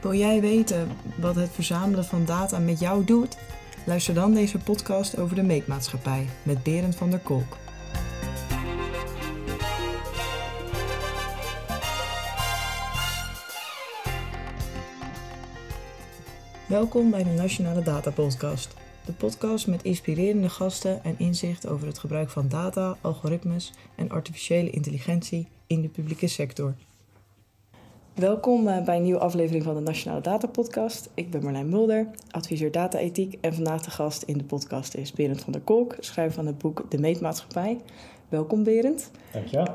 Wil jij weten wat het verzamelen van data met jou doet? Luister dan deze podcast over de meetmaatschappij met Berend van der Kolk. Welkom bij de Nationale Data Podcast. De podcast met inspirerende gasten en inzicht over het gebruik van data, algoritmes en artificiële intelligentie in de publieke sector. Welkom eh, bij een nieuwe aflevering van de Nationale Data Podcast. Ik ben Marlijn Mulder, adviseur data-ethiek en vandaag de gast in de podcast is Berend van der Kolk, schrijver van het boek De Meetmaatschappij. Welkom Berend. Dankjewel.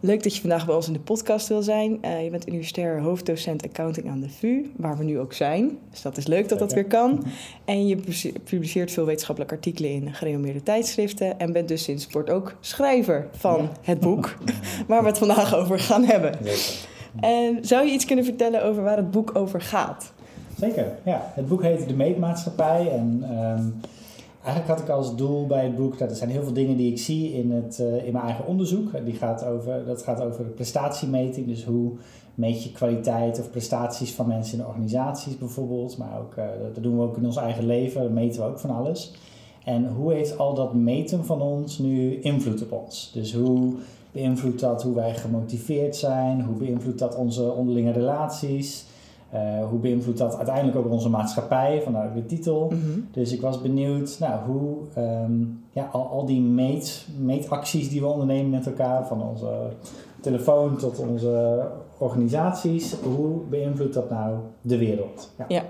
Leuk dat je vandaag bij ons in de podcast wil zijn. Uh, je bent universitair hoofddocent accounting aan de VU, waar we nu ook zijn. Dus dat is leuk dat dat weer kan. En je publiceert veel wetenschappelijke artikelen in gerenommeerde tijdschriften. En bent dus sinds kort ook schrijver van het boek waar we het vandaag over gaan hebben. Zeker. En zou je iets kunnen vertellen over waar het boek over gaat? Zeker, ja. Het boek heet De Meetmaatschappij. En ehm, eigenlijk had ik als doel bij het boek... dat er zijn heel veel dingen die ik zie in, het, uh, in mijn eigen onderzoek. Die gaat over, dat gaat over prestatiemeting. Dus hoe meet je kwaliteit of prestaties van mensen in organisaties bijvoorbeeld. Maar ook, uh, dat doen we ook in ons eigen leven. Daar meten we ook van alles. En hoe heeft al dat meten van ons nu invloed op ons? Dus hoe beïnvloedt dat hoe wij gemotiveerd zijn? Hoe beïnvloedt dat onze onderlinge relaties? Uh, hoe beïnvloedt dat uiteindelijk ook onze maatschappij, vanuit de titel. Mhm. Dus ik was benieuwd nou, hoe um, ja, al, al die meet, meetacties die we ondernemen met elkaar, van onze telefoon tot onze organisaties, hoe beïnvloedt dat nou de wereld? Ja, ja.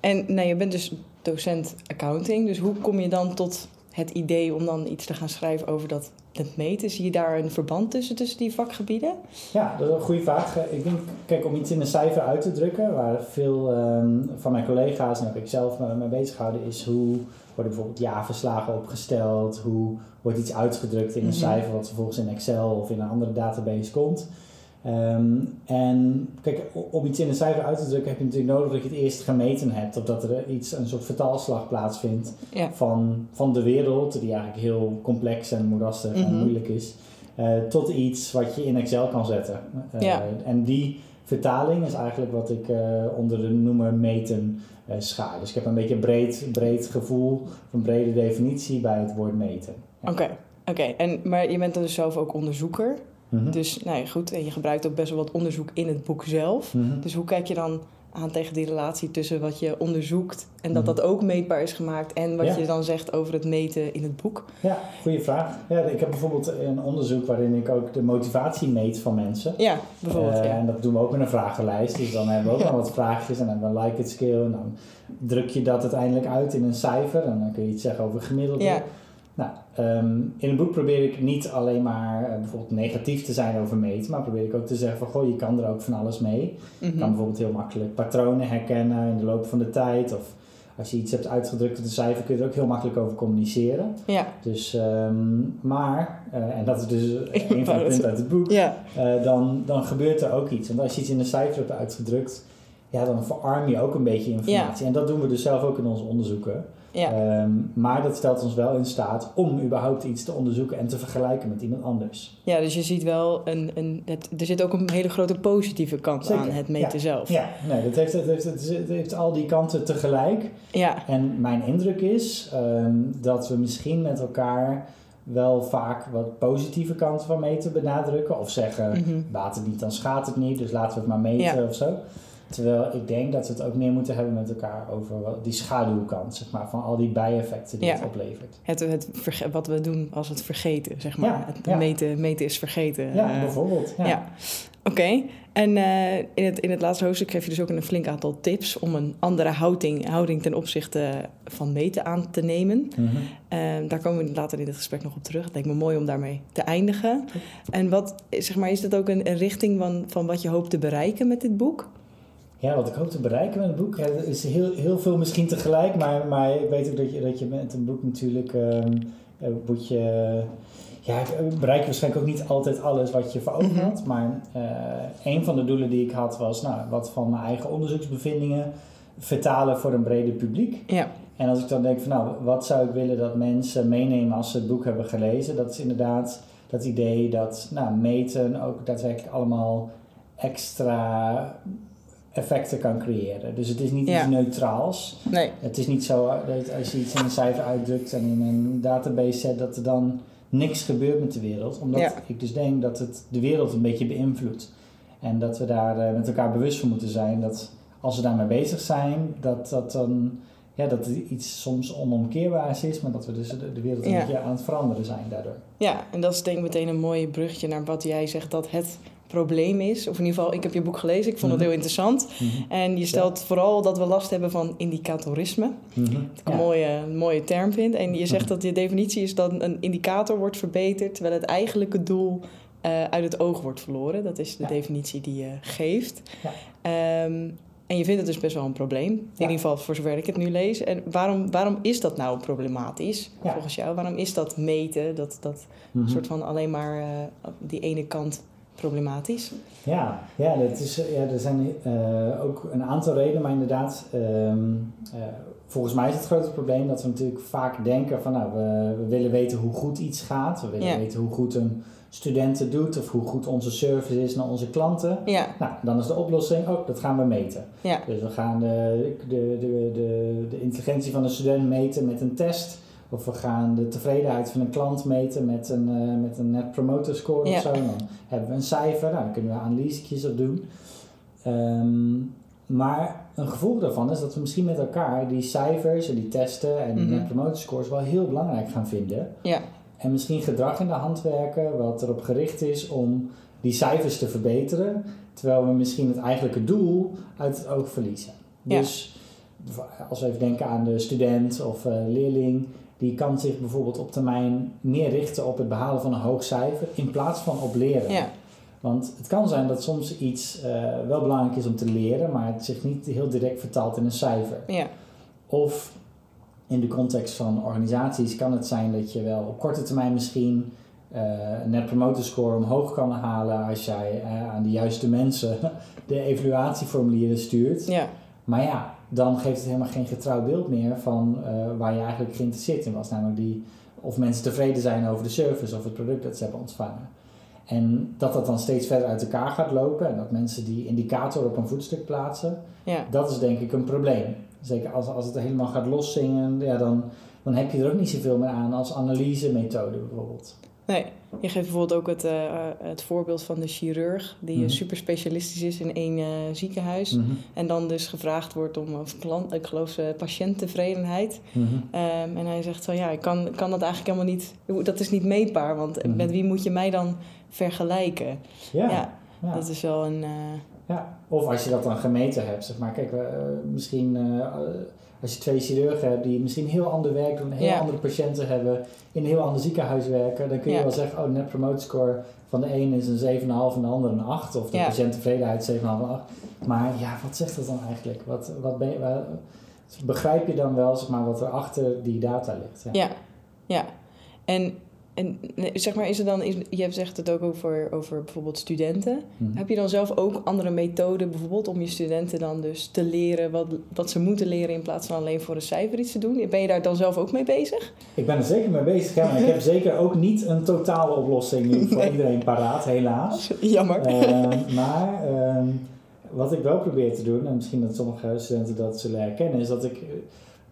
en nou, je bent dus docent accounting, dus hoe kom je dan tot het idee om dan iets te gaan schrijven over dat meten? Zie je daar een verband tussen, tussen die vakgebieden? Ja, dat is een goede vraag. Ik denk, kijk, om iets in een cijfer uit te drukken, waar veel um, van mijn collega's en ook ik zelf me mee bezig houden, is hoe worden bijvoorbeeld jaarverslagen opgesteld, hoe wordt iets uitgedrukt in een mhm. cijfer wat vervolgens in Excel of in een andere database komt. Um, en kijk, om iets in een cijfer uit te drukken heb je natuurlijk nodig dat je het eerst gemeten hebt. Of dat er iets, een soort vertaalslag plaatsvindt van, van de wereld, die eigenlijk heel complex en moerastig en mhm. moeilijk is, uh, tot iets wat je in Excel kan zetten. Uh, En die vertaling is eigenlijk wat ik uh, onder de noemer meten schaar. Dus ik heb een beetje een breed, breed gevoel, een brede definitie bij het woord meten. Oké, oké. En maar je bent dan dus zelf ook onderzoeker. Mhm. Dus nou ja, goed, en je gebruikt ook best wel wat onderzoek in het boek zelf. Mhm. Dus hoe kijk je dan aan tegen die relatie tussen wat je onderzoekt en dat mhm. dat ook meetbaar is gemaakt en wat je dan zegt over het meten in het boek? Ja, goede vraag. Ja, ik heb bijvoorbeeld een onderzoek waarin ik ook de motivatie meet van mensen. Ja, bijvoorbeeld. Uh, En dat doen we ook met een vragenlijst. Dus dan hebben we ook al wat vraagjes en dan hebben we een like-it scale en dan druk je dat uiteindelijk uit in een cijfer en dan kun je iets zeggen over gemiddelde. Ja. Ehm, in het boek probeer ik niet alleen maar uh, bijvoorbeeld negatief te zijn over meten, maar probeer ik ook te zeggen van goh, je kan er ook van alles mee. Je kan mhm. bijvoorbeeld heel makkelijk patronen herkennen in de loop van de tijd. Of als je iets hebt uitgedrukt op een cijfer, kun je er ook heel makkelijk over communiceren. Ja. Dus, um, maar, uh, en dat is dus een van de punten uit het boek, ja. uh, dan, dan gebeurt er ook iets. Want als je iets in een cijfer hebt uitgedrukt, ja, dan verarm je ook een beetje informatie. Ja. En dat doen we dus zelf ook in onze onderzoeken. Ja. Ehm, maar dat stelt ons wel in staat om überhaupt iets te onderzoeken en te vergelijken met iemand anders. Ja, dus je ziet wel, een, een, het, er zit ook een hele grote positieve kant aan het meten zelf. Ja, nee, dat heeft, dat heeft, het heeft al die kanten tegelijk. Ja. En mijn indruk is um, dat we misschien met elkaar wel vaak wat positieve kanten van meten benadrukken. Of zeggen, mm baat het niet, dan schaadt het niet, dus laten we het maar meten of zo. Terwijl ik denk dat we het ook meer moeten hebben met elkaar over die schaduwkant, zeg maar, van al die bijeffecten die het oplevert. Het, het wat we doen als het vergeten, zeg maar. het Meten, meten is vergeten. Ja, uh, bijvoorbeeld. Ja. Oké, en uh, in, het, in het laatste hoofdstuk geef je dus ook een flink aantal tips om een andere houding, houding ten opzichte van meten aan te nemen. Mm -hmm. daar komen we later in het gesprek nog op terug. Het lijkt me mooi om daarmee te eindigen. En wat, zeg maar, is dat ook een, een richting van, van wat je hoopt te bereiken met dit boek? Ja, wat ik hoop te bereiken met het boek, ja, is heel, heel veel misschien tegelijk, maar, maar ik weet ook dat je, dat je met een boek natuurlijk um, moet je, ja, bereik je waarschijnlijk ook niet altijd alles wat je voor ogen mhm. had, maar uh, een van de doelen die ik had was, nou, wat van mijn eigen onderzoeksbevindingen vertalen voor een breder publiek. Ja. En als ik dan denk van, nou, wat zou ik willen dat mensen meenemen als ze het boek hebben gelezen, dat is inderdaad dat idee dat, nou, meten ook daadwerkelijk allemaal extra effecten kan creëren. Dus het is niet Ja. iets neutraals. Nee. Het is niet zo dat als je iets in een cijfer uitdrukt en in een database zet, dat er dan niks gebeurt met de wereld. Omdat Ja. ik dus denk dat het de wereld een beetje beïnvloedt. En dat we daar eh, met elkaar bewust van moeten zijn dat als we daarmee bezig zijn, dat dat dan ja, dat het iets soms onomkeerbaars is, maar dat we dus de, de wereld een Ja. beetje aan het veranderen zijn daardoor. Ja, en dat is denk ik meteen een mooi bruggetje naar wat jij zegt dat het probleem is. Of in ieder geval, ik heb je boek gelezen, ik vond het Mhm. heel interessant. En je stelt vooral dat we last hebben van indicatorisme. Mhm. Wat ik een Ja. mooie, een mooie term vind. En je zegt Mhm. dat je definitie is dat een indicator wordt verbeterd... terwijl het eigenlijke doel eh, uit het oog wordt verloren. Dat is de Ja. definitie die je geeft. Ja. Ehm, en je vindt het dus best wel een probleem. In Ja. ieder geval voor zover ik het nu lees. En waarom, waarom is dat nou problematisch, Ja. volgens jou? Waarom is dat meten, dat, dat Mhm. soort van alleen maar eh, die ene kant problematisch? Ja, ja, dat is, ja er zijn eh, ook een aantal redenen, maar inderdaad, ehm, eh, volgens mij is het grote probleem dat we natuurlijk vaak denken van nou, we, we willen weten hoe goed iets gaat, we willen Ja. weten hoe goed een student het doet of hoe goed onze service is naar onze klanten. Ja, Nou, dan is de oplossing, oh, dat gaan we meten. ja, Dus we gaan de, de, de, de, de intelligentie van een student meten met een test. Of we gaan de tevredenheid van een klant meten met een, eh, met een net promoter score Ja. of zo. Dan hebben we een cijfer, nou, dan kunnen we analyses op doen. Ehm, maar een gevolg daarvan is dat we misschien met elkaar die cijfers en die testen en die Mhm. net promoter scores wel heel belangrijk gaan vinden. ja, En misschien gedrag in de hand werken wat erop gericht is om die cijfers te verbeteren, terwijl we misschien het eigenlijke doel uit het oog verliezen. Ja. Dus als we even denken aan de student of eh, leerling, die kan zich bijvoorbeeld op termijn meer richten op het behalen van een hoog cijfer in plaats van op leren. ja, Want het kan zijn dat soms iets eh, wel belangrijk is om te leren, maar het zich niet heel direct vertaalt in een cijfer. ja, Of in de context van organisaties kan het zijn dat je wel op korte termijn misschien een net promoter score omhoog kan halen als jij eh, aan de juiste mensen de evaluatieformulieren stuurt. ja, Maar ja, dan geeft het helemaal geen getrouw beeld meer van eh, waar je eigenlijk geïnteresseerd in was. Namelijk die, of mensen tevreden zijn over de service of het product dat ze hebben ontvangen. En dat dat dan steeds verder uit elkaar gaat lopen en dat mensen die indicator op een voetstuk plaatsen, ja. dat is denk ik een probleem. Zeker als, als het helemaal gaat loszingen, ja, dan, dan heb je er ook niet zoveel meer aan als analysemethode bijvoorbeeld. Nee, je geeft bijvoorbeeld ook het, eh, eh, het voorbeeld van de chirurg... die Mhm. super specialistisch is in één eh, ziekenhuis... Mhm, En dan dus gevraagd wordt om, of klant, ik geloof, eh, patiënttevredenheid. mhm. Ehm, en hij zegt van ja, ik kan, kan dat eigenlijk helemaal niet, dat is niet meetbaar, want met wie moet je mij dan vergelijken? Ja, Ja, ja, dat is wel een. eh, ja. Of als je dat dan gemeten hebt, zeg maar. Kijk, eh, misschien eh, als je twee chirurgen hebt die misschien heel ander werk doen, heel Ja. andere patiënten hebben, in een heel ander ziekenhuis werken, dan kun je Ja. wel zeggen, oh, net promote score van de een is een 7,5 en de ander een 8. Of de Ja. patiënttevredenheid 7,5 en 8. Maar ja, wat zegt dat dan eigenlijk? Wat, wat ben je, wa- begrijp je dan wel, zeg maar, wat er achter die data ligt? Ja. ja, ja. En, en zeg maar, is er dan, is, je hebt zegt het ook over, over bijvoorbeeld studenten. Mhm. Heb je dan zelf ook andere methoden bijvoorbeeld om je studenten dan dus te leren wat, wat ze moeten leren in plaats van alleen voor een cijfer iets te doen? Ben je daar dan zelf ook mee bezig? Ik ben er zeker mee bezig, ja, maar ik heb zeker ook niet een totale oplossing nu voor Nee. iedereen paraat, helaas. Jammer. Ehm, maar ehm, wat ik wel probeer te doen, en misschien dat sommige studenten dat zullen herkennen, is dat ik eh,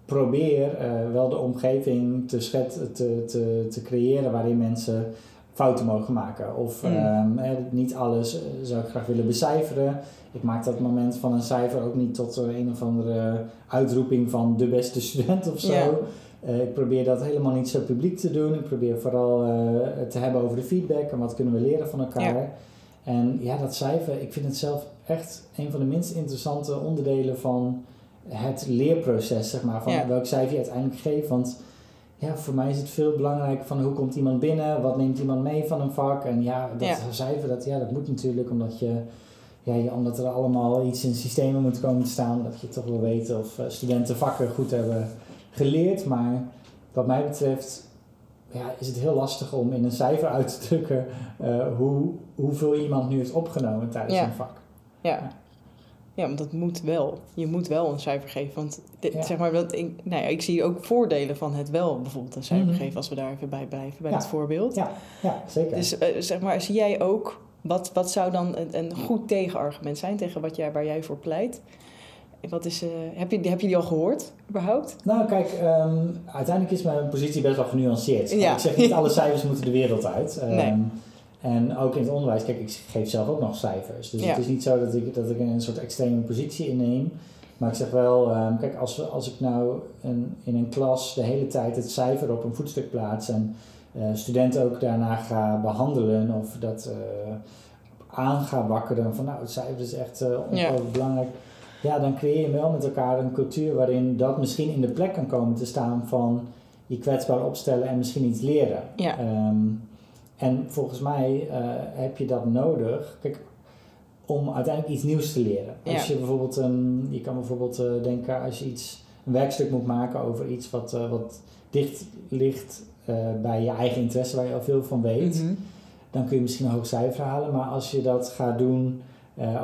probeer eh, wel de omgeving te, schet, te, te, te creëren waarin mensen fouten mogen maken. Of Mm. ehm, eh, niet alles eh, zou ik graag willen becijferen. Ik maak dat moment van een cijfer ook niet tot eh, een of andere uitroeping van de beste student of zo. Ik probeer dat helemaal niet zo publiek te doen. Ik probeer vooral het te hebben over de feedback en wat kunnen we leren van elkaar. Ja. En ja, dat cijfer, ik vind het zelf echt een van de minst interessante onderdelen van het leerproces, zeg maar. Van Ja. welk cijfer je uiteindelijk geeft. Want ja, voor mij is het veel belangrijker van hoe komt iemand binnen, wat neemt iemand mee van een vak. En ja, dat Ja. cijfer, dat, ja, dat moet natuurlijk omdat je... Ja, je- omdat er allemaal iets in systemen moet komen te staan, dat je toch wil weten of eh, studenten vakken goed hebben geleerd. Maar wat mij betreft ja, is het heel lastig om in een cijfer uit te drukken eh, hoe, hoeveel iemand nu heeft opgenomen tijdens Ja. een vak. Ja. Ja, want dat moet wel. Je moet wel een cijfer geven. Want Ja. zeg maar, dat ik, nou ja, ik zie ook voordelen van het wel bijvoorbeeld een cijfer Mhm. geven, als we daar even bij blijven, bij Ja. het voorbeeld. Ja, ja zeker. Dus eh, zeg maar, zie jij ook Wat, wat zou dan een, een goed tegenargument zijn tegen wat jij, waar jij voor pleit? Wat is, eh, heb, je, heb je die al gehoord, überhaupt? Nou, kijk, ehm, uiteindelijk is mijn positie best wel genuanceerd. Ja. Ik zeg niet alle cijfers moeten de wereld uit. Ehm, Nee. En ook in het onderwijs, kijk, ik geef zelf ook nog cijfers. Dus Ja. het is niet zo dat ik, dat ik een soort extreme positie inneem. Maar ik zeg wel, ehm, kijk, als, als ik nou een, in een klas de hele tijd het cijfer op een voetstuk plaats en eh, studenten ook daarna ga behandelen of dat eh, aan ga wakkeren van nou, het cijfer is echt eh ongelooflijk belangrijk. Ja, dan creëer je wel met elkaar een cultuur waarin dat misschien in de plek kan komen te staan van je kwetsbaar opstellen en misschien iets leren. Ja. Ehm, en volgens mij eh, heb je dat nodig. Kijk, om uiteindelijk iets nieuws te leren. Als Ja. je bijvoorbeeld een, je kan bijvoorbeeld eh, denken als je iets, een werkstuk moet maken over iets wat, eh, wat dicht ligt bij je eigen interesse, waar je al veel van weet, Mhm. dan kun je misschien een hoog cijfer halen. Maar als je dat gaat doen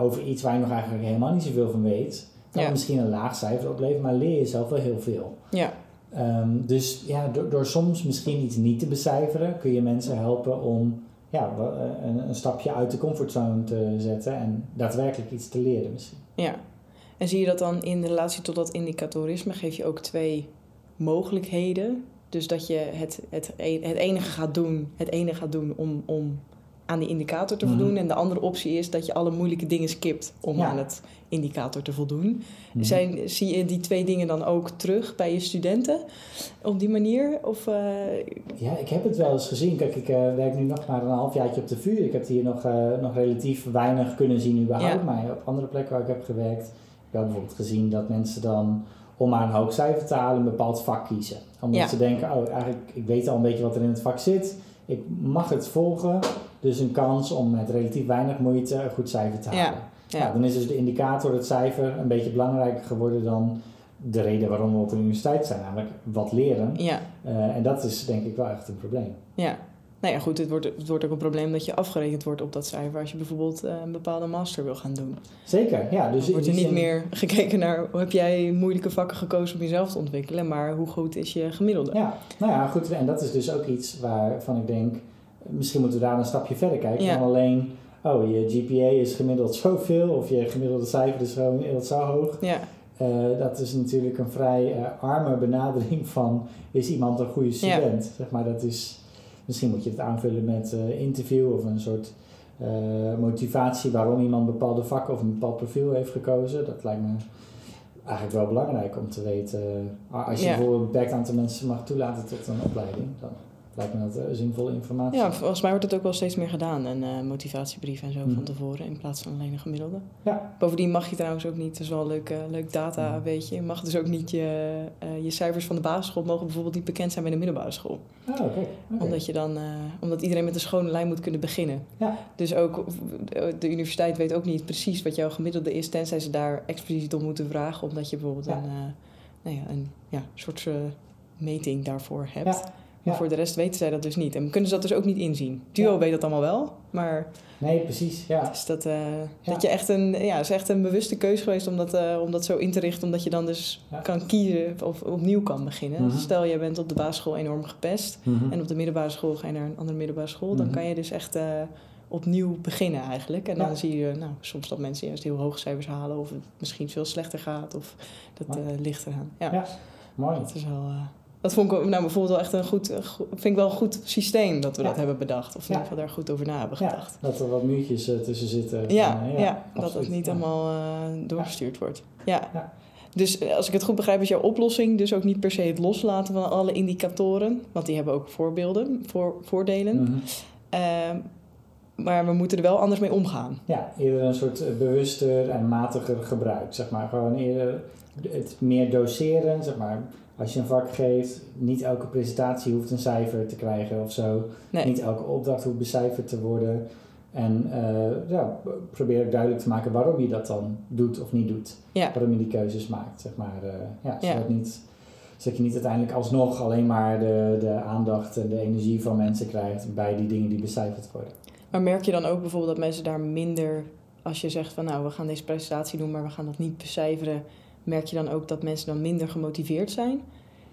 over iets waar je nog eigenlijk helemaal niet zoveel van weet, dan Ja. misschien een laag cijfer opleveren, maar leer je zelf wel heel veel. Ja, Ehm, dus ja, door, door soms misschien iets niet te becijferen, kun je mensen helpen om ja, eh, een, een stapje uit de comfortzone te zetten en daadwerkelijk iets te leren misschien. ja. En zie je dat dan in relatie tot dat indicatorisme? Geef je ook twee mogelijkheden? Dus dat je het, het, het enige gaat doen, het ene gaat doen om, om aan die indicator te Mhm. voldoen. En de andere optie is dat je alle moeilijke dingen skipt om Ja. aan het indicator te voldoen. Mhm. Zijn, zie je die twee dingen dan ook terug bij je studenten op die manier? Of, eh, Ja, ik heb het wel eens gezien. Kijk, ik eh, werk nu nog maar een halfjaartje op de vuur. Ik heb hier nog, eh, nog relatief weinig kunnen zien überhaupt. Ja. Maar op andere plekken waar ik heb gewerkt, ik heb bijvoorbeeld gezien dat mensen dan om maar een hoog cijfer te halen een bepaald vak kiezen. Omdat Ja. ze denken, oh eigenlijk, ik weet al een beetje wat er in het vak zit. Ik mag het volgen. Dus een kans om met relatief weinig moeite een goed cijfer te halen. ja. Ja, dan is dus de indicator, het cijfer, een beetje belangrijker geworden dan de reden waarom we op de universiteit zijn. Namelijk wat leren. ja, Eh, en dat is denk ik wel echt een probleem. ja. Nou ja, goed, het wordt, het wordt ook een probleem dat je afgerekend wordt op dat cijfer als je bijvoorbeeld eh, een bepaalde master wil gaan doen. Zeker, ja. Dus Dan wordt er niet zin- meer gekeken naar hoe heb jij moeilijke vakken gekozen om jezelf te ontwikkelen, maar hoe goed is je gemiddelde. Ja, nou ja, goed. En dat is dus ook iets waarvan ik denk, misschien moeten we daar een stapje verder kijken Ja. dan alleen, oh, je GPA is gemiddeld zoveel of je gemiddelde cijfer is gemiddeld zo hoog. Ja, Eh, dat is natuurlijk een vrij eh, arme benadering van, is iemand een goede student? Zeg maar, dat is, misschien moet je het aanvullen met eh interview of een soort motivatie waarom iemand bepaalde vakken of een bepaald profiel heeft gekozen. Dat lijkt me eigenlijk wel belangrijk om te weten. Als je Ja. bijvoorbeeld een beperkt aantal mensen mag toelaten tot een opleiding, dan lijkt me dat eh, zinvolle informatie. ja, volgens mij wordt het ook wel steeds meer gedaan, een eh, motivatiebrief en zo Mhm. van tevoren, in plaats van alleen een gemiddelde. Ja. Bovendien mag je trouwens ook niet, dat is wel leuk, eh, leuk data, Mhm. weet je, je mag dus ook niet je, je cijfers van de basisschool mogen bijvoorbeeld niet bekend zijn bij de middelbare school. Ah, oké. Omdat, je dan, omdat iedereen met een schone lijn moet kunnen beginnen. Ja. Dus ook de universiteit weet ook niet precies wat jouw gemiddelde is, tenzij ze daar expliciet om moeten vragen, omdat je bijvoorbeeld Ja. een, nou ja, een ja, soort meting daarvoor hebt. Ja. Maar voor de rest weten zij dat dus niet. En kunnen ze dat dus ook niet inzien. Duo weet dat allemaal wel, maar Nee, precies. Ja. dus dat, eh, dat je echt een, ja, het is echt een bewuste keuze geweest om dat, eh, om dat zo in te richten, omdat je dan dus kan kiezen of opnieuw kan beginnen. Mhm. Stel, je bent op de basisschool enorm gepest Mhm. en op de middelbare school ga je naar een andere middelbare school, dan Mhm. kan je dus echt eh, opnieuw beginnen eigenlijk. En dan Ja. zie je nou, soms dat mensen juist heel hoge cijfers halen of het misschien veel slechter gaat of dat eh ligt eraan. Ja, Ja. Mooi. dat is wel... dat vond ik wel- nou, bijvoorbeeld wel echt een goed, eh, vind ik wel een goed systeem dat we Ja. dat hebben bedacht. Of in ieder geval daar goed over na hebben Ja, gedacht. dat er wat muurtjes eh, tussen zitten. Ja, Eh, ja, dat het niet Ja. allemaal eh, doorgestuurd wordt. Ja. Ja. Dus als ik het goed begrijp, is jouw oplossing dus ook niet per se het loslaten van alle indicatoren. Want die hebben ook voorbeelden, voor, voordelen. Mhm. Ehm, maar we moeten er wel anders mee omgaan. Ja, eerder een soort bewuster en matiger gebruik. Zeg maar gewoon eerder het meer doseren. Zeg maar, als je een vak geeft, niet elke presentatie hoeft een cijfer te krijgen of zo. Nee. Niet elke opdracht hoeft becijferd te worden. En eh, ja, probeer ook duidelijk te maken waarom je dat dan doet of niet doet. Ja. Waarom je die keuzes maakt, zeg maar. eh, ja, Ja. zodat, Niet, zodat je niet uiteindelijk alsnog alleen maar de, de aandacht en de energie van mensen krijgt bij die dingen die becijferd worden. Maar merk je dan ook bijvoorbeeld dat mensen daar minder... Als je zegt van nou, we gaan deze presentatie doen, maar we gaan dat niet becijferen... Merk je dan ook dat mensen dan minder gemotiveerd zijn?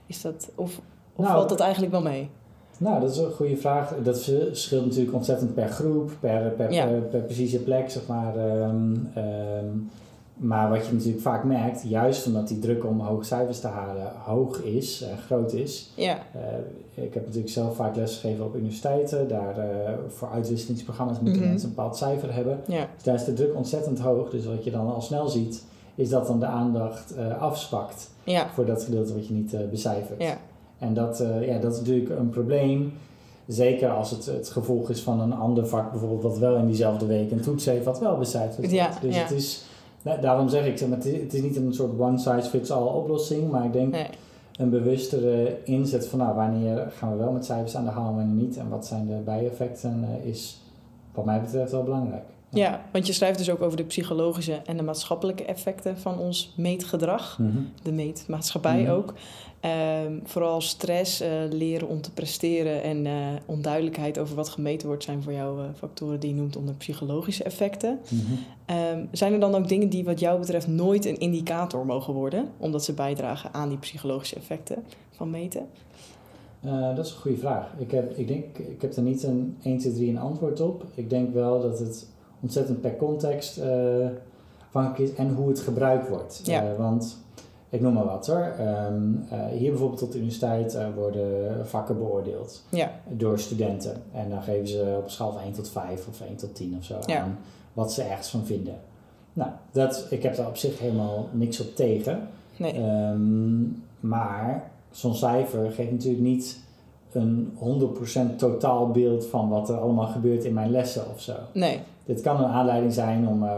Is dat, of of Nou, valt dat eigenlijk wel mee? Nou, dat is een goede vraag. Dat verschilt natuurlijk ontzettend per groep, per, per, Ja. per, per precieze plek, zeg maar. Ehm, ehm, maar wat je natuurlijk vaak merkt, juist omdat die druk om hoge cijfers te halen hoog is en groot is. Ja, eh, ik heb natuurlijk zelf vaak lesgegeven op universiteiten. Daar eh, voor uitwisselingsprogramma's moeten Mhm. mensen een bepaald cijfer hebben. ja, Dus daar is de druk ontzettend hoog. Dus wat je dan al snel ziet, is dat dan de aandacht eh afspakt ja, voor dat gedeelte wat je niet eh, becijfert. ja, En dat, eh, ja, dat is natuurlijk een probleem. Zeker als het het gevolg is van een ander vak, bijvoorbeeld wat wel in diezelfde week een toets heeft, wat wel becijferd Ja, wordt. Dus ja. het is, daarom zeg ik, het, is, het is niet een soort one-size-fits-all oplossing, maar ik denk nee, een bewustere inzet van nou, wanneer gaan we wel met cijfers aan de haal en wanneer niet. En wat zijn de bijeffecten, is wat mij betreft wel belangrijk. Ja, want je schrijft dus ook over de psychologische en de maatschappelijke effecten van ons meetgedrag. Mhm. de meetmaatschappij Mhm. ook. Ehm, vooral stress, eh, leren om te presteren en eh, onduidelijkheid over wat gemeten wordt, zijn voor jou eh, factoren die je noemt onder psychologische effecten. Mhm. Ehm, zijn er dan ook dingen die wat jou betreft nooit een indicator mogen worden, omdat ze bijdragen aan die psychologische effecten van meten? Dat is een goede vraag. Ik heb, ik, denk, ik heb er niet een 1, 2, 3 een antwoord op. Ik denk wel dat het ontzettend per context eh, afhankelijk is en hoe het gebruikt wordt. Ja. Eh, want ik noem maar wat hoor. Ehm, eh, hier bijvoorbeeld op de universiteit worden vakken beoordeeld Ja, door studenten. En dan geven ze op een schaal van 1 tot 5 of 1 tot 10 of zo Ja. aan wat ze ergens van vinden. Nou, dat, ik heb daar op zich helemaal niks op tegen. nee. Ehm, maar zo'n cijfer geeft natuurlijk niet een 100% totaalbeeld van wat er allemaal gebeurt in mijn lessen of zo. nee. Dit kan een aanleiding zijn om, eh,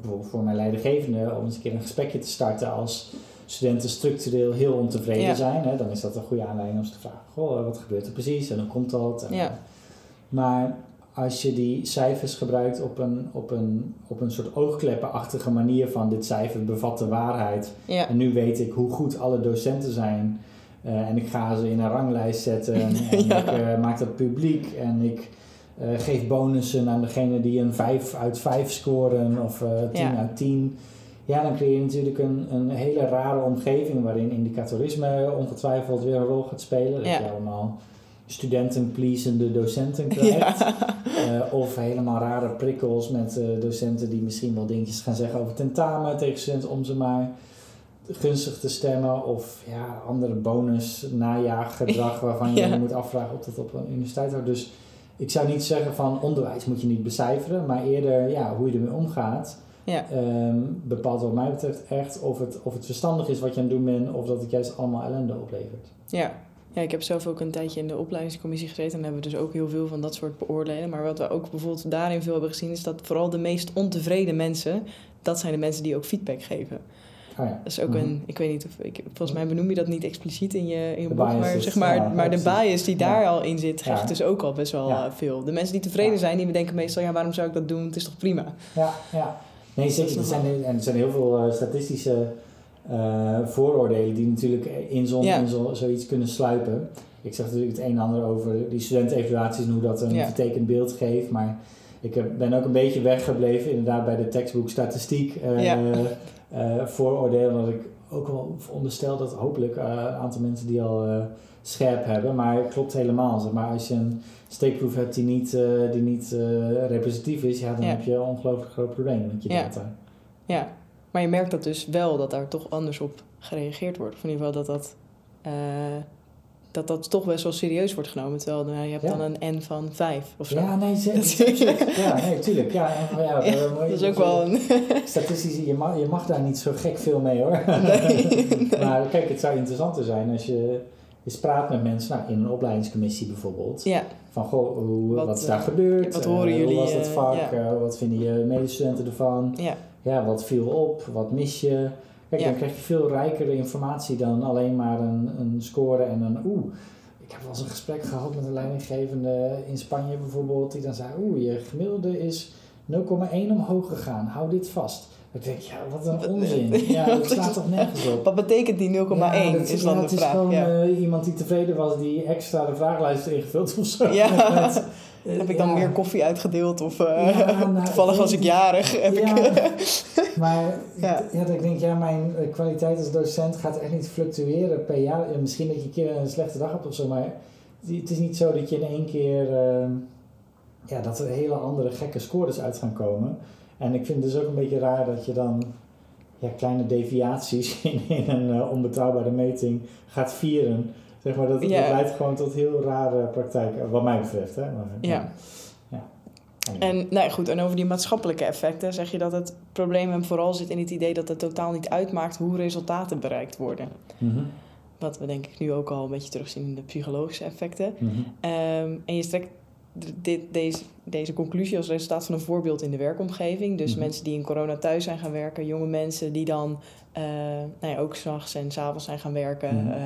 bijvoorbeeld voor mijn leidinggevende, om eens een keer een gesprekje te starten als studenten structureel heel ontevreden Ja. zijn. Hè, dan is dat een goede aanleiding om ze te vragen, goh, wat gebeurt er precies en hoe komt dat? En, Ja. Maar als je die cijfers gebruikt op een, op een, op een soort oogkleppenachtige manier van dit cijfer bevat de waarheid, Ja, en nu weet ik hoe goed alle docenten zijn. Eh, en ik ga ze in een ranglijst zetten. En, en Ja. ik eh, maak dat publiek. En ik eh, geef bonussen aan degene die een 5 uit 5 scoren. Of eh 10 Ja. uit 10. Ja, dan creëer je natuurlijk een, een hele rare omgeving. Waarin indicatorisme ongetwijfeld weer een rol gaat spelen. Dat Ja. je allemaal studentenpleasende docenten krijgt. ja. Eh, of helemaal rare prikkels met eh, docenten die misschien wel dingetjes gaan zeggen over tentamen tegen studenten om ze maar gunstig te stemmen. Of ja, andere bonus najaaggedrag waarvan je Ja. je moet afvragen of dat op een universiteit houdt. Dus ik zou niet zeggen van onderwijs moet je niet becijferen, maar eerder ja, hoe je ermee omgaat. Ja. ehm, bepaalt wat mij betreft echt of het, of het verstandig is wat je aan het doen bent of dat het juist allemaal ellende oplevert. Ja. ja, ik heb zelf ook een tijdje in de opleidingscommissie gezeten en hebben we dus ook heel veel van dat soort beoordelen. Maar wat we ook bijvoorbeeld daarin veel hebben gezien, is dat vooral de meest ontevreden mensen, dat zijn de mensen die ook feedback geven. Ah ja. Dat is ook Mhm. een, ik weet niet of, ik, volgens mij benoem je dat niet expliciet in je, in je boek, maar, is- zeg maar, ja, maar de bias die daar al in zit, geeft dus ook al best wel eh, veel. De mensen die tevreden zijn, die bedenken meestal, ja, waarom zou ik dat doen? Het is toch prima? Ja, ja. Nee, zeker. Er zijn, en er zijn heel veel eh, statistische eh, vooroordelen die natuurlijk in, zo'n Ja. zo, zoiets kunnen sluipen. Ik zeg natuurlijk het een en ander over die studentenevaluaties en hoe dat een vertekend beeld geeft. Maar ik heb, ben ook een beetje weggebleven inderdaad bij de tekstboek statistiek eh, Ja. eh, vooroordelen. Omdat ik ook wel veronderstel dat hopelijk eh, een aantal mensen die al eh, scherp hebben. Maar het klopt helemaal. Zeg maar als je een steekproef hebt die niet, eh, die niet eh, representatief is, ja, dan Ja. heb je een ongelooflijk groot probleem met je Ja. data. Ja, maar je merkt dat dus wel dat daar toch anders op gereageerd wordt. Of in ieder geval dat dat, eh, dat, dat toch best wel serieus wordt genomen. Terwijl nou, je hebt Ja. dan een N van 5 of zo. Ja, nee, zeker. Ja, nee, tuurlijk. Ja, en, ja, Ja, mooi- dat is ook wel een... Statistisch, je mag, je mag daar niet zo gek veel mee hoor. Nee, maar kijk, het zou interessanter zijn als je eens praat met mensen, nou, in een opleidingscommissie bijvoorbeeld. Ja, Van, goh, hoe, wat, Wat, is daar eh, gebeurd? wat horen Eh, jullie, Hoe was dat eh, vak? wat vinden je medestudenten ervan? ja, Ja, wat viel op? Wat mis je? Kijk, dan krijg je veel rijkere informatie dan alleen maar een, een score en een oeh. Ik heb wel eens een gesprek gehad met een leidinggevende in Spanje bijvoorbeeld, die dan zei, oeh, je gemiddelde is 0,1 omhoog gegaan, hou dit vast. Ik denk, ja, wat een onzin. Ja, dat slaat toch nergens op. Wat betekent die 0,1 Ja, dat- is dan ja, de het is vraag. gewoon ja. eh, iemand die tevreden was, die extra de vragenlijst ingevuld of zo. Ja. Met, Heb ik dan ja. meer koffie uitgedeeld? Of eh, Ja, nou, toevallig was ik jarig? Heb ik, maar Ja. dat ik denk, ja, mijn eh, kwaliteit als docent gaat echt niet fluctueren per jaar. Ja, misschien dat je een keer een slechte dag hebt of zo, maar het is niet zo dat je in één keer, ehm, ja, dat er hele andere gekke scores uit gaan komen. En ik vind het dus ook een beetje raar dat je dan ja, kleine deviaties in, in een uh, onbetrouwbare meting gaat vieren. Zeg maar, dat, Ja. dat leidt gewoon tot heel rare praktijken, wat mij betreft. Hè? Maar, Ja. ja. En nou ja, goed, en over die maatschappelijke effecten zeg je dat het probleem hem vooral zit in het idee dat het totaal niet uitmaakt hoe resultaten bereikt worden. Mhm, Wat we denk ik nu ook al een beetje terugzien in de psychologische effecten. mhm. Ehm, en je strekt dit, deze, deze conclusie als resultaat van een voorbeeld in de werkomgeving. Dus Mhm. mensen die in corona thuis zijn gaan werken, jonge mensen die dan eh nou ja, ook s'nachts en s'avonds zijn gaan werken. Eh,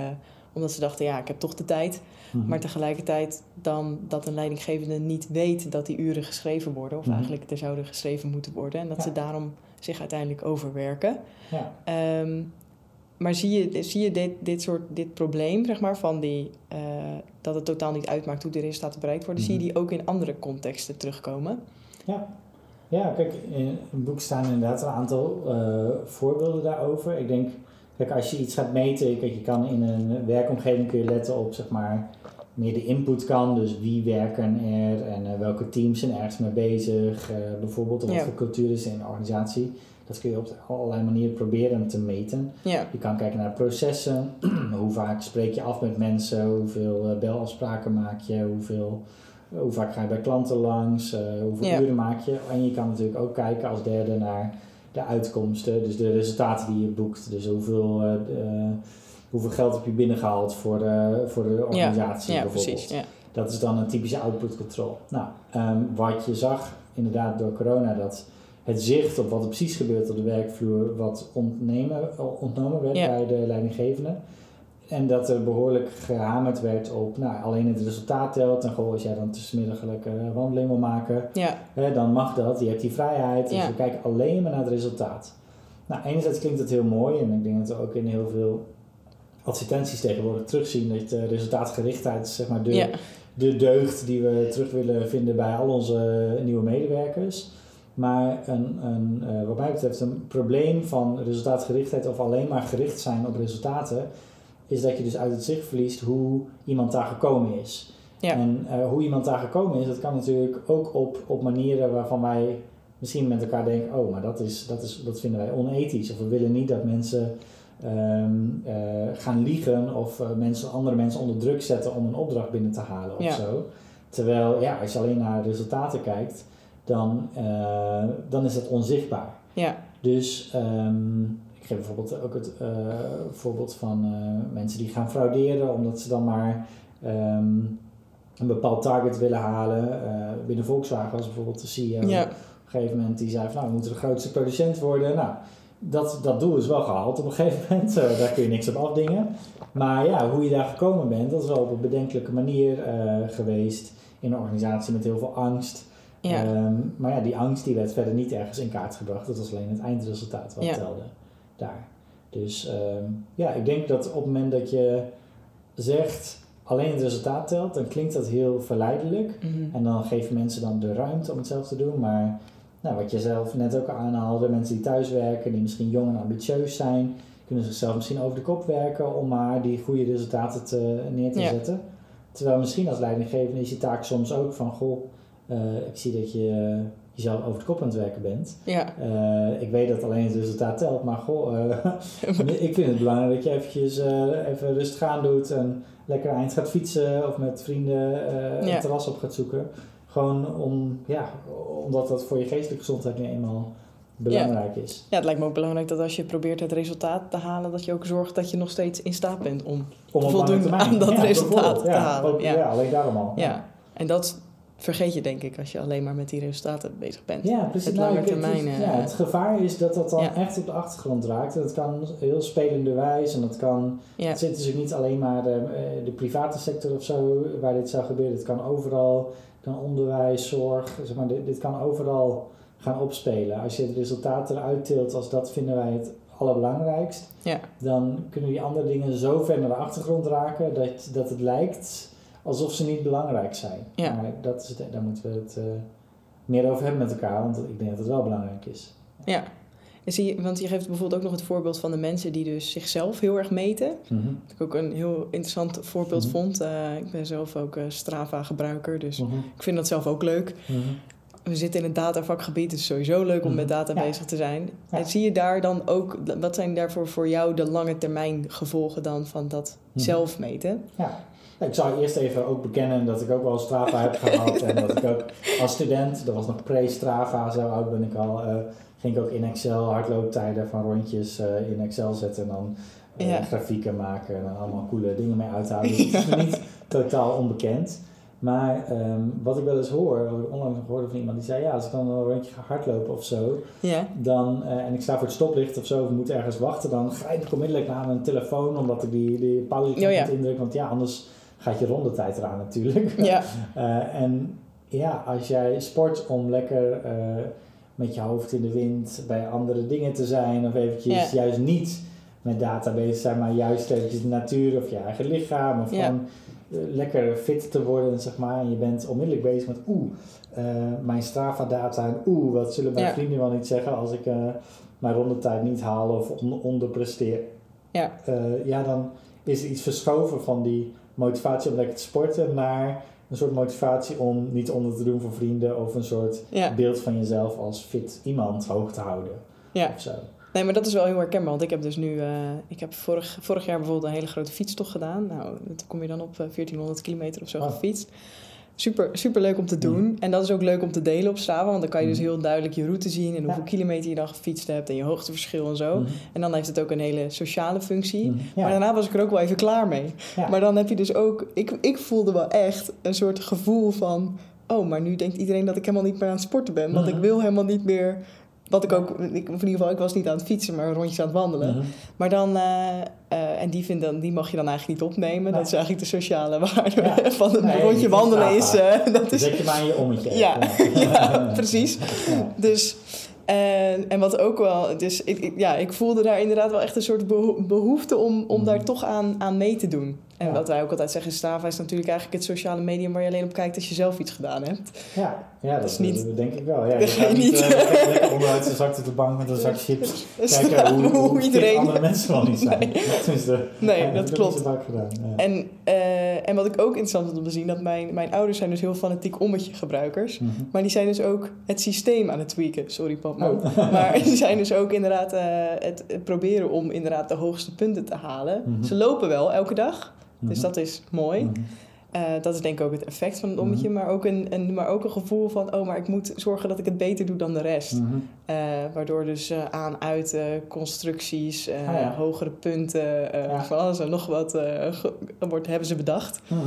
omdat ze dachten, ja, ik heb toch de tijd. Mhm. Maar tegelijkertijd dan dat een leidinggevende niet weet dat die uren geschreven worden. Of Mhm. eigenlijk er zouden geschreven moeten worden. En dat Ja. ze daarom zich uiteindelijk overwerken. Ja. Ehm, maar zie je, zie je dit, dit soort dit probleem, zeg maar, van die, eh, dat het totaal niet uitmaakt hoe de resultaten bereikt worden, zie je Mhm. die ook in andere contexten terugkomen? Ja. ja, kijk, in het boek staan inderdaad een aantal eh, voorbeelden daarover. Ik denk, kijk, als je iets gaat meten, kijk, je kan in een werkomgeving kun je letten op, zeg maar, meer de input kan. Dus wie werken er en eh, welke teams zijn ergens mee bezig, eh, bijvoorbeeld, of wat voor cultuur is in de organisatie. Dat kun je op allerlei manieren proberen te meten. Ja, Je kan kijken naar processen. hoe vaak spreek je af met mensen? Hoeveel eh, belafspraken maak je? Hoeveel, hoe vaak ga je bij klanten langs? hoeveel Ja. uren maak je? En je kan natuurlijk ook kijken als derde naar de uitkomsten. Dus de resultaten die je boekt. Dus hoeveel, eh, de- hoeveel geld heb je binnengehaald voor de, voor de organisatie ja bijvoorbeeld. precies. Ja. Dat is dan een typische output control. Nou, ehm, wat je zag inderdaad door corona, dat het zicht op wat er precies gebeurt op de werkvloer, wat ontnemen, ontnomen werd Ja. bij de leidinggevende. En dat er behoorlijk gehamerd werd op, nou, alleen het resultaat telt. En goh, als jij dan tussenmiddag een lekkere wandeling wil maken, Ja, hè, dan mag dat. Je hebt die vrijheid. Dus Ja. we kijken alleen maar naar het resultaat. Nou, enerzijds klinkt het heel mooi. En ik denk dat we ook in heel veel advertenties tegenwoordig terugzien. Dat de resultaatgerichtheid is zeg maar de, ja, de deugd die we terug willen vinden bij al onze nieuwe medewerkers. Maar een, een, eh, wat mij betreft een probleem van resultaatgerichtheid of alleen maar gericht zijn op resultaten, is dat je dus uit het zicht verliest hoe iemand daar gekomen is. Ja. En eh, hoe iemand daar gekomen is, dat kan natuurlijk ook op, op manieren waarvan wij misschien met elkaar denken, oh, maar dat, is, dat, is, dat vinden wij onethisch. Of we willen niet dat mensen ehm, eh, gaan liegen of eh, mensen, andere mensen onder druk zetten om een opdracht binnen te halen of Ja. zo. Terwijl, ja, als je alleen naar resultaten kijkt, dan, dan is het onzichtbaar. ja, Dus ehm, geef bijvoorbeeld ook het eh, voorbeeld van eh, mensen die gaan frauderen omdat ze dan maar ehm, een bepaald target willen halen. Eh, binnen Volkswagen was bijvoorbeeld de CEO ja, op een gegeven moment die zei van nou, we moeten de grootste producent worden. Nou, dat, dat doel is wel gehaald op een gegeven moment. Daar kun je niks op afdingen. Maar ja, hoe je daar gekomen bent, dat is wel op een bedenkelijke manier geweest. In een organisatie met heel veel angst. ja, Ehm, maar ja, die angst die werd verder niet ergens in kaart gebracht. Dat was alleen het eindresultaat wat Ja. telde daar. Dus ehm, ja, ik denk dat op het moment dat je zegt alleen het resultaat telt, dan klinkt dat heel verleidelijk. mhm, En dan je mensen dan de ruimte om het zelf te doen. Maar nou, wat je zelf net ook aanhaalde, mensen die thuis werken, die misschien jong en ambitieus zijn, kunnen zichzelf misschien over de kop werken om maar die goede resultaten te, neer te Ja. zetten. Terwijl misschien als leidinggevende is je taak soms ook van, goh, eh, ik zie dat je jezelf over de kop aan het werken bent. ja, Eh, ik weet dat alleen het resultaat telt, maar goh, eh, ik vind het belangrijk dat je eventjes eh, even rustig aan doet en lekker eind gaat fietsen of met vrienden Ja. een terras op gaat zoeken. Gewoon om, ja, omdat dat voor je geestelijke gezondheid nu eenmaal belangrijk is. Ja, het lijkt me ook belangrijk dat als je probeert het resultaat te halen, dat je ook zorgt dat je nog steeds in staat bent om. Om op voldoen aan dat resultaat te halen, ook- ja. alleen daarom al. Ja, en dat vergeet je denk ik als je alleen maar met die resultaten bezig bent. Ja, precies. Het Nou, lange het, termijn, eh, ja, het gevaar is dat dat dan Ja. echt op de achtergrond raakt. Dat kan heel spelenderwijs en dat kan... Ja, Het zit dus ook niet alleen maar de, eh, de private sector of zo waar dit zou gebeuren. Het kan overal, het kan onderwijs, zorg, zeg maar, dit, dit kan overal gaan opspelen. Als je het resultaat eruit tilt als dat vinden wij het allerbelangrijkst, ja, dan kunnen die andere dingen zo ver naar de achtergrond raken dat, dat het lijkt alsof ze niet belangrijk zijn. Ja. Maar dat is het, daar moeten we het eh, meer over hebben met elkaar, want ik denk dat het wel belangrijk is. ja. En zie je, want je geeft bijvoorbeeld ook nog het voorbeeld van de mensen die dus zichzelf heel erg meten. Mhm. Wat ik ook een heel interessant voorbeeld Mhm. vond. Eh, ik ben zelf ook eh, Strava-gebruiker, dus Mhm. ik vind dat zelf ook leuk. Mhm. We zitten in het datavakgebied, het is sowieso leuk om met data Ja. bezig te zijn. Ja. En zie je daar dan ook, wat zijn daarvoor voor jou de lange termijn gevolgen dan van dat zelf meten? Ja. Ik zou eerst even ook bekennen dat ik ook wel Strava heb gehad. En dat ik ook als student, dat was nog pre-Strava, zo oud ben ik al, eh, ging ik ook in Excel hardlooptijden van rondjes eh, in Excel zetten. En dan eh, Ja. grafieken maken en allemaal coole dingen mee uithalen. Dus het is niet totaal onbekend. Maar ehm, wat ik wel eens hoor, wat ik onlangs nog hoorde van iemand die zei, ja, als ik dan een rondje ga hardlopen of zo, Ja, dan, en ik sta voor het stoplicht of zo, of moet ergens wachten, dan grijp ik onmiddellijk naar mijn telefoon, omdat ik die, die pauze Oh ja. moet indrukken. Want ja, anders gaat je rondetijd eraan natuurlijk. ja, Eh, en ja, als jij sport om lekker eh, met je hoofd in de wind bij andere dingen te zijn, of eventjes Ja. juist niet met data bezig zijn, maar juist eventjes de natuur of je eigen lichaam, of Ja. gewoon eh, lekker fit te worden, zeg maar. En je bent onmiddellijk bezig met, oeh, eh, mijn Strava-data en oeh, wat zullen mijn Ja. vrienden wel niet zeggen als ik mijn rondetijd niet haal of on- onderpresteer. Ja. Ja, dan is er iets verschoven van die motivatie om lekker te sporten naar een soort motivatie om niet onder te doen voor vrienden of een soort ja, beeld van jezelf als fit iemand hoog te houden. ja. Of zo. Nee, maar dat is wel heel herkenbaar. Want ik heb dus nu... eh, ik heb vorig, vorig jaar bijvoorbeeld een hele grote fietstocht gedaan. Nou, dan kom je dan op eh, 1400 kilometer of zo Oh. gefietst. Super, super leuk om te doen. En dat is ook leuk om te delen op Strava. Want dan kan je dus Mhm. heel duidelijk je route zien... en hoeveel kilometer je dan gefietst hebt... en je hoogteverschil en zo. Mhm. En dan heeft het ook een hele sociale functie. Ja. Maar daarna was ik er ook wel even klaar mee. Ja. Maar dan heb je dus ook... Ik, ik voelde wel echt een soort gevoel van... Oh, maar nu denkt iedereen dat ik helemaal niet meer aan het sporten ben. Want ik wil helemaal niet meer... Wat ik ook... Ik, in ieder geval, ik was niet aan het fietsen, maar rondjes aan het wandelen. Mhm. Maar dan... eh, eh, en die, vind dan, die mag je dan eigenlijk niet opnemen. Nee. Dat is eigenlijk de sociale waarde Ja. van een Nee, rondje wandelen is... Eh, dat is zet je maar in je ommetje. Ja. Ja, precies. Ja. dus, en, en wat ook wel, dus ik, ik- ja, ik voelde daar inderdaad wel echt een soort beho- behoefte om, om Mhm. daar toch aan, aan mee te doen. En Ja. wat wij ook altijd zeggen, Strava is natuurlijk eigenlijk het sociale medium waar je alleen op kijkt als je zelf iets gedaan hebt. Ja, ja, dat is niet- dat denk ik wel. Ja, Dat je ga je gaat niet- eh, onderuit zijn zak op de bank met een zak chips. Kijken hoe, hoe, fit iedereen. andere mensen wel niet zijn. Nee, ja, dat heb ik klopt. niet zo vaak gedaan. Ja. En, eh, en wat ik ook interessant vond om te zien, dat mijn, mijn ouders zijn dus heel fanatiek ommetje gebruikers. Mhm. Maar die zijn dus ook het systeem aan het tweaken. Sorry, papa. Oh. Maar die zijn dus ook inderdaad eh, het, het proberen om inderdaad de hoogste punten te halen. Mhm. Ze lopen wel elke dag. Dus Mhm. dat is mooi. Mhm. Eh, dat is denk ik ook het effect van het ommetje. Maar, ook een, een, maar ook een gevoel van... oh, maar ik moet zorgen dat ik het beter doe dan de rest. Mhm. Eh, waardoor dus eh, aan, uit, constructies, Ah, ja. hogere punten... Ja. van alles en nog wat wordt, hebben ze bedacht. Mhm.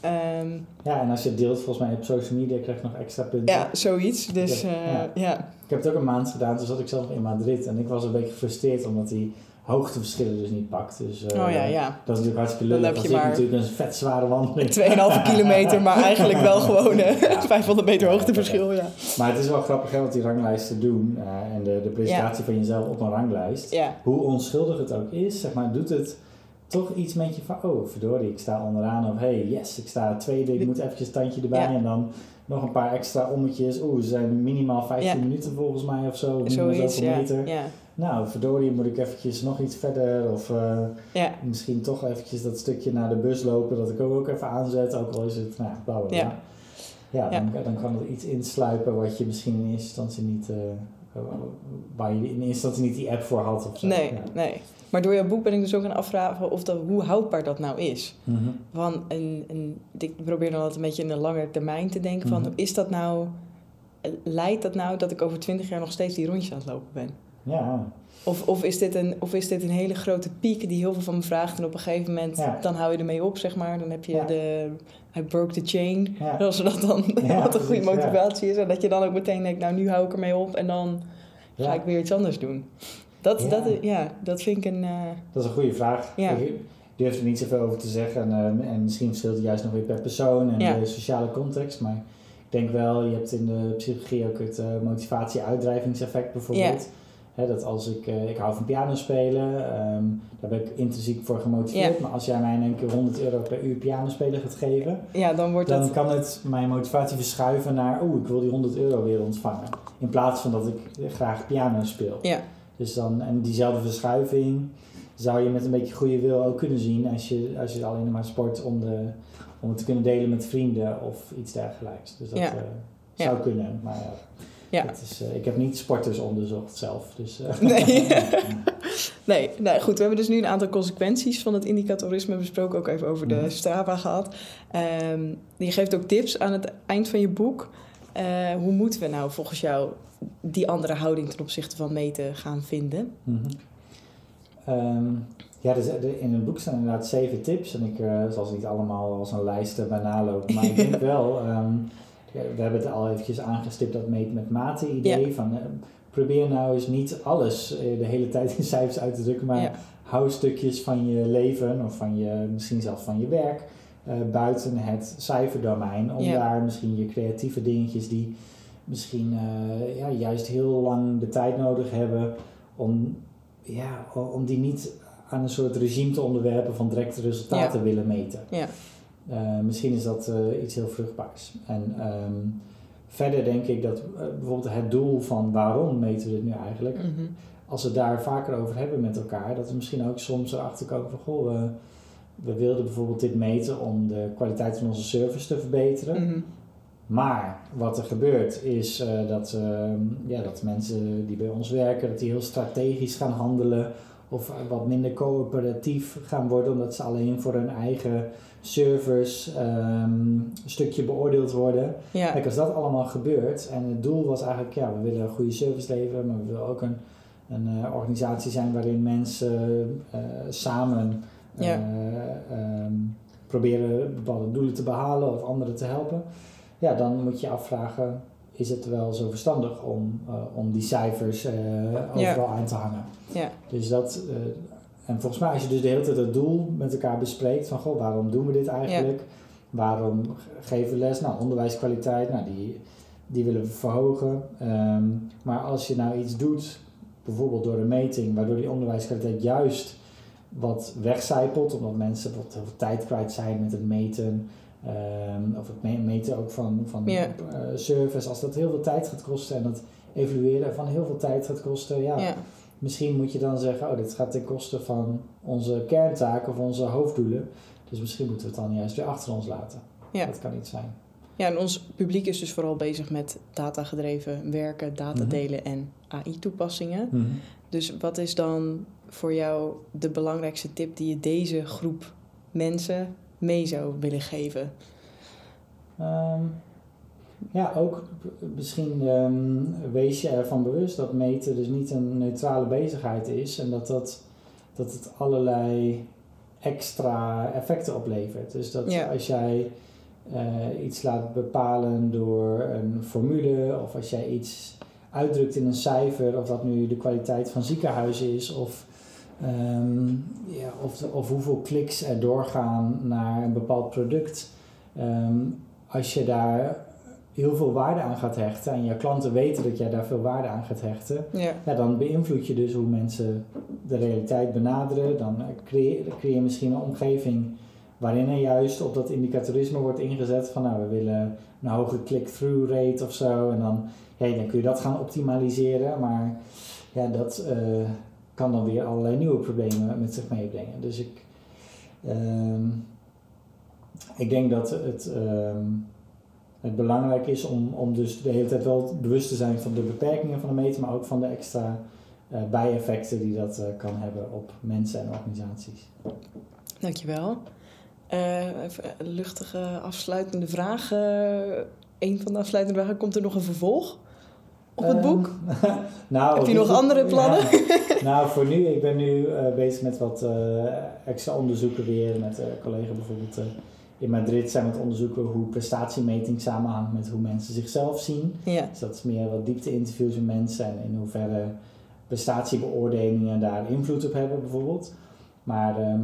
Ehm, Ja, en als je het deelt volgens mij op social media krijg je nog extra punten. ja, zoiets. Dus Ja. eh, Ja. ja. Ik heb het ook een maand gedaan, toen zat ik zelf in Madrid en ik was een beetje gefrustreerd omdat die hoogteverschillen dus niet pakt. Dus, eh, Oh ja, ja. Dat is natuurlijk hartstikke leuk. ik maar natuurlijk een vet zware wandeling. 2,5 kilometer, maar eigenlijk wel gewoon Ja. 500 meter hoogteverschil. Ja. Maar het is wel grappig hè, wat die ranglijsten doen eh, en de, de presentatie van jezelf op een ranglijst. Hoe onschuldig het ook is, zeg maar, doet het toch iets met je van, oh verdorie, ik sta onderaan of hey, yes, ik sta tweede, ik moet eventjes een tandje erbij en dan nog een paar extra ommetjes. Oeh, ze zijn minimaal 15 Ja. minuten volgens mij of zo, of Zoiets, meter. ja. Nou, verdorie, moet ik eventjes nog iets verder of eh, Ja. misschien toch eventjes dat stukje naar de bus lopen, dat ik ook, ook even aanzet, ook al is het, nou, bla bla bla. Ja. Ja, Ja. dan, dan kan er iets insluipen wat je misschien in eerste instantie niet, eh, waar je in eerste instantie niet die app voor had of zo. Nee, nee. Maar door jouw boek ben ik dus ook gaan afvragen of dat, hoe houdbaar dat nou is. Mhm. Van een, een, ik probeer dan altijd een beetje in een lange termijn te denken van, Mhm. is dat nou, leidt dat nou dat ik over twintig jaar nog steeds die rondjes aan het lopen ben? Ja, Of, of, is dit een, of is dit een hele grote piek die heel veel van me vraagt en op een gegeven moment, Ja. dan hou je ermee op, zeg maar. Dan heb je Ja. de, I broke the chain, ja. als dat dan wat een goede motivatie is. En dat je dan ook meteen denkt, nou nu hou ik ermee op en dan ga ik weer iets anders doen. Dat. Dat, ja, dat vind ik een... eh, Dat is een goede vraag. Ja. Ik durf er niet zoveel over te zeggen. En, eh, en misschien verschilt het juist nog weer per persoon en de sociale context. Maar ik denk wel, je hebt in de psychologie ook het eh, motivatie-uitdrijvingseffect bijvoorbeeld. Dat als ik, eh, ik hou van piano spelen, ehm, daar ben ik intrinsiek voor gemotiveerd. Maar als jij mij in één keer 100 euro per uur piano spelen gaat geven, ja, dan wordt dan kan het mijn motivatie verschuiven naar, oeh, ik wil die 100 euro weer ontvangen. In plaats van dat ik graag piano speel. Ja, Dus Dus dan, en diezelfde verschuiving zou je met een beetje goede wil ook kunnen zien als je, als je alleen maar sport om, de, om het te kunnen delen met vrienden of iets dergelijks. Dus dat Ja. eh, zou Ja. kunnen. Maar ja, Ja. Het is, eh, ik heb niet sporters onderzocht zelf. Dus, eh, Nee. nee, nou goed. We hebben dus nu een aantal consequenties van het indicatorisme besproken. Ook even over de Mhm. Strava gehad. Ehm, je geeft ook tips aan het eind van je boek. Eh, hoe moeten we nou volgens jou die andere houding ten opzichte van meten gaan vinden? Mhm. Ehm, ja, dus in het boek staan inderdaad zeven tips. En ik zal ze niet allemaal als een lijst erbij nalopen. Maar ik denk wel, ehm, we hebben het al eventjes aangestipt, dat meet met mate idee. Van, eh, probeer nou eens niet alles eh, de hele tijd in cijfers uit te drukken. Maar Ja. hou stukjes van je leven of van je, misschien zelfs van je werk eh, buiten het cijferdomein. Om Ja. daar misschien je creatieve dingetjes die misschien ja, juist heel lang de tijd nodig hebben om, ja, om die niet aan een soort regime te onderwerpen van directe resultaten willen meten. Ja. Eh, misschien is dat eh, iets heel vruchtbaars. En ehm, verder denk ik dat eh, bijvoorbeeld het doel van waarom meten we dit nu eigenlijk, Mhm. als we daar vaker over hebben met elkaar, dat we misschien ook soms erachter komen van goh, we, we wilden bijvoorbeeld dit meten om de kwaliteit van onze service te verbeteren. Mhm. Maar wat er gebeurt is dat, ehm, ja, dat mensen die bij ons werken, dat die heel strategisch gaan handelen of wat minder coöperatief gaan worden omdat ze alleen voor hun eigen service ehm, een stukje beoordeeld worden. Ja. Kijk, als dat allemaal gebeurt en het doel was eigenlijk, ja, we willen een goede service leveren, maar we willen ook een, een eh, organisatie zijn waarin mensen eh, samen eh, ehm, proberen bepaalde doelen te behalen of anderen te helpen. Ja, dan moet je je afvragen, is het wel zo verstandig om, om die cijfers overal aan te hangen? Ja. Dus dat, eh, en volgens mij als je dus de hele tijd het doel met elkaar bespreekt van, goh, waarom doen we dit eigenlijk? Waarom geven we les? Nou, onderwijskwaliteit, nou, die, die willen we verhogen. Ehm, maar als je nou iets doet, bijvoorbeeld door een meting, waardoor die onderwijskwaliteit juist wat wegcijpelt, omdat mensen wat heel veel tijd kwijt zijn met het meten, ehm, of het me- meten ook van, van Ja. eh, service, als dat heel veel tijd gaat kosten en dat evalueren van heel veel tijd gaat kosten, ja, Ja. Misschien moet je dan zeggen, oh, dit gaat ten koste van onze kerntaken of onze hoofddoelen. Dus misschien moeten we het dan juist weer achter ons laten. Ja. Dat kan niet zijn. ja, en ons publiek is dus vooral bezig met datagedreven werken, data Mhm. delen en AI-toepassingen. Dus wat is dan voor jou de belangrijkste tip die je deze groep mensen mee zou willen geven? Ehm, ja, ook misschien ehm, wees je ervan bewust dat meten dus niet een neutrale bezigheid is en dat, dat, dat het allerlei extra effecten oplevert. Dus dat Ja. als jij eh, iets laat bepalen door een formule of als jij iets uitdrukt in een cijfer, of dat nu de kwaliteit van ziekenhuizen is of, ehm, ja, of, of hoeveel kliks er doorgaan naar een bepaald product. Ehm, als je daar heel veel waarde aan gaat hechten en je klanten weten dat jij daar veel waarde aan gaat hechten, Ja, ja, dan beïnvloed je dus hoe mensen de realiteit benaderen. Dan eh, creëer, creëer je misschien een omgeving waarin er juist op dat indicatorisme wordt ingezet van nou, we willen een hoge click-through rate of zo. En dan, ja, dan kun je dat gaan optimaliseren, maar ja, dat eh, kan dan weer allerlei nieuwe problemen met zich meebrengen. Dus ik, ehm, ik denk dat het, ehm, het belangrijk is om, om dus de hele tijd wel bewust te zijn van de beperkingen van de meten, maar ook van de extra eh, bijeffecten die dat eh, kan hebben op mensen en organisaties. dankjewel. Eh even een luchtige afsluitende vraag. Een van de afsluitende vragen, komt er nog een vervolg op het Ehm, boek? nou, Heb je nog andere plannen? Ja. nou, voor nu, ik ben nu bezig met wat extra onderzoeken weer. Met collega bijvoorbeeld in Madrid zijn we aan het onderzoeken hoe prestatiemeting samenhangt met hoe mensen zichzelf zien. Ja, Dus dat is meer wat diepte-interviews met mensen en in hoeverre prestatiebeoordelingen daar invloed op hebben bijvoorbeeld. Maar ehm,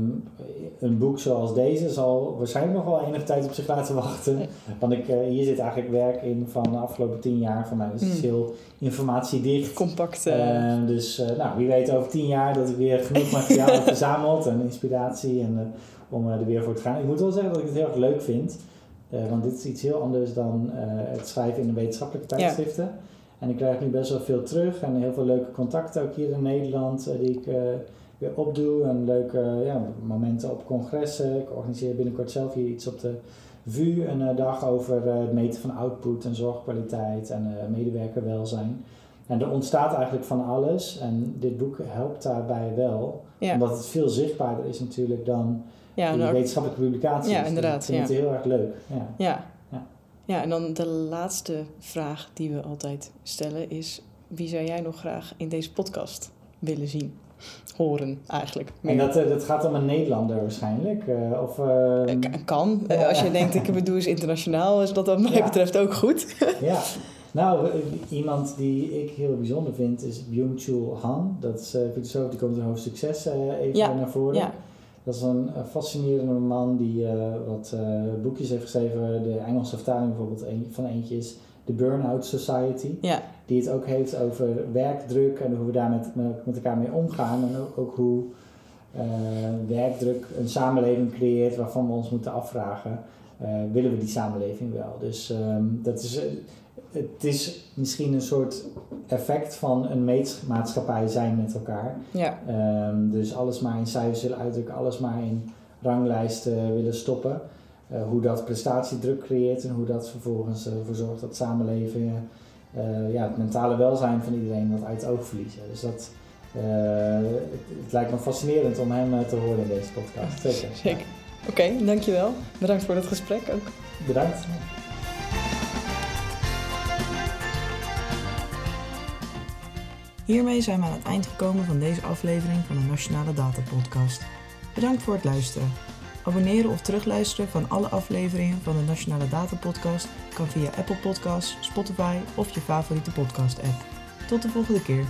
een boek zoals deze zal waarschijnlijk nog wel enige tijd op zich laten wachten. Want ik, eh, hier zit eigenlijk werk in van de afgelopen tien jaar van mij. Dus het is Hmm. heel informatiedicht. compact. eh, Ehm, dus eh, nou, wie weet over tien jaar dat ik weer genoeg materiaal heb verzameld en inspiratie en, om eh, er weer voor te gaan. Ik moet wel zeggen dat ik het heel erg leuk vind. eh, want dit is iets heel anders dan eh, het schrijven in de wetenschappelijke Ja. tijdschriften. En ik krijg nu best wel veel terug en heel veel leuke contacten ook hier in Nederland die ik weer opdoe. En leuke ja, momenten op congressen. Ik organiseer binnenkort zelf hier iets op de VU, een dag over het meten van output en zorgkwaliteit en medewerkerwelzijn. En er ontstaat eigenlijk van alles en dit boek helpt daarbij wel. Omdat het veel zichtbaarder is natuurlijk dan ja, die nou, wetenschappelijke publicaties. Ja, inderdaad. Ik vind het heel erg leuk. Ja. ja. Ja, en dan de laatste vraag die we altijd stellen is: wie zou jij nog graag in deze podcast willen zien? Horen eigenlijk. En dat, eh, dat gaat om een Nederlander waarschijnlijk? Uh, of, uh... kan. Als je denkt, ik bedoel is internationaal, is dat wat mij betreft ook goed. ja. Nou, iemand die ik heel bijzonder vind is Byung-Chul Han. Dat is uh, filosoof, die komt in hoofdstuk 6 even naar voren. Dat is een fascinerende man die uh, wat uh, boekjes heeft geschreven. De Engelse vertaling bijvoorbeeld een, van eentje is The Burnout Society. Ja. Die het ook heeft over werkdruk en hoe we daar met, met elkaar mee omgaan. En ook, ook hoe uh, werkdruk een samenleving creëert waarvan we ons moeten afvragen. Willen we die samenleving wel? Dus um, dat is het is misschien een soort effect van een maatschappij zijn met elkaar. Ja. Um, dus alles maar in cijfers willen uitdrukken, alles maar in ranglijsten willen stoppen. Uh, hoe dat prestatiedruk creëert en hoe dat vervolgens uh, ervoor zorgt dat samenlevingen uh, ja, het mentale welzijn van iedereen wat uit het oog verliezen. Dus dat, het, het, lijkt me fascinerend om hem te horen in deze podcast. Zeker. Zeker. Oké, dankjewel. Bedankt voor het gesprek ook. Bedankt. Hiermee zijn we aan het eind gekomen van deze aflevering van de Nationale Data Podcast. Bedankt voor het luisteren. Abonneren of terugluisteren van alle afleveringen van de Nationale Data Podcast kan via Apple Podcasts, Spotify of je favoriete podcast app. Tot de volgende keer.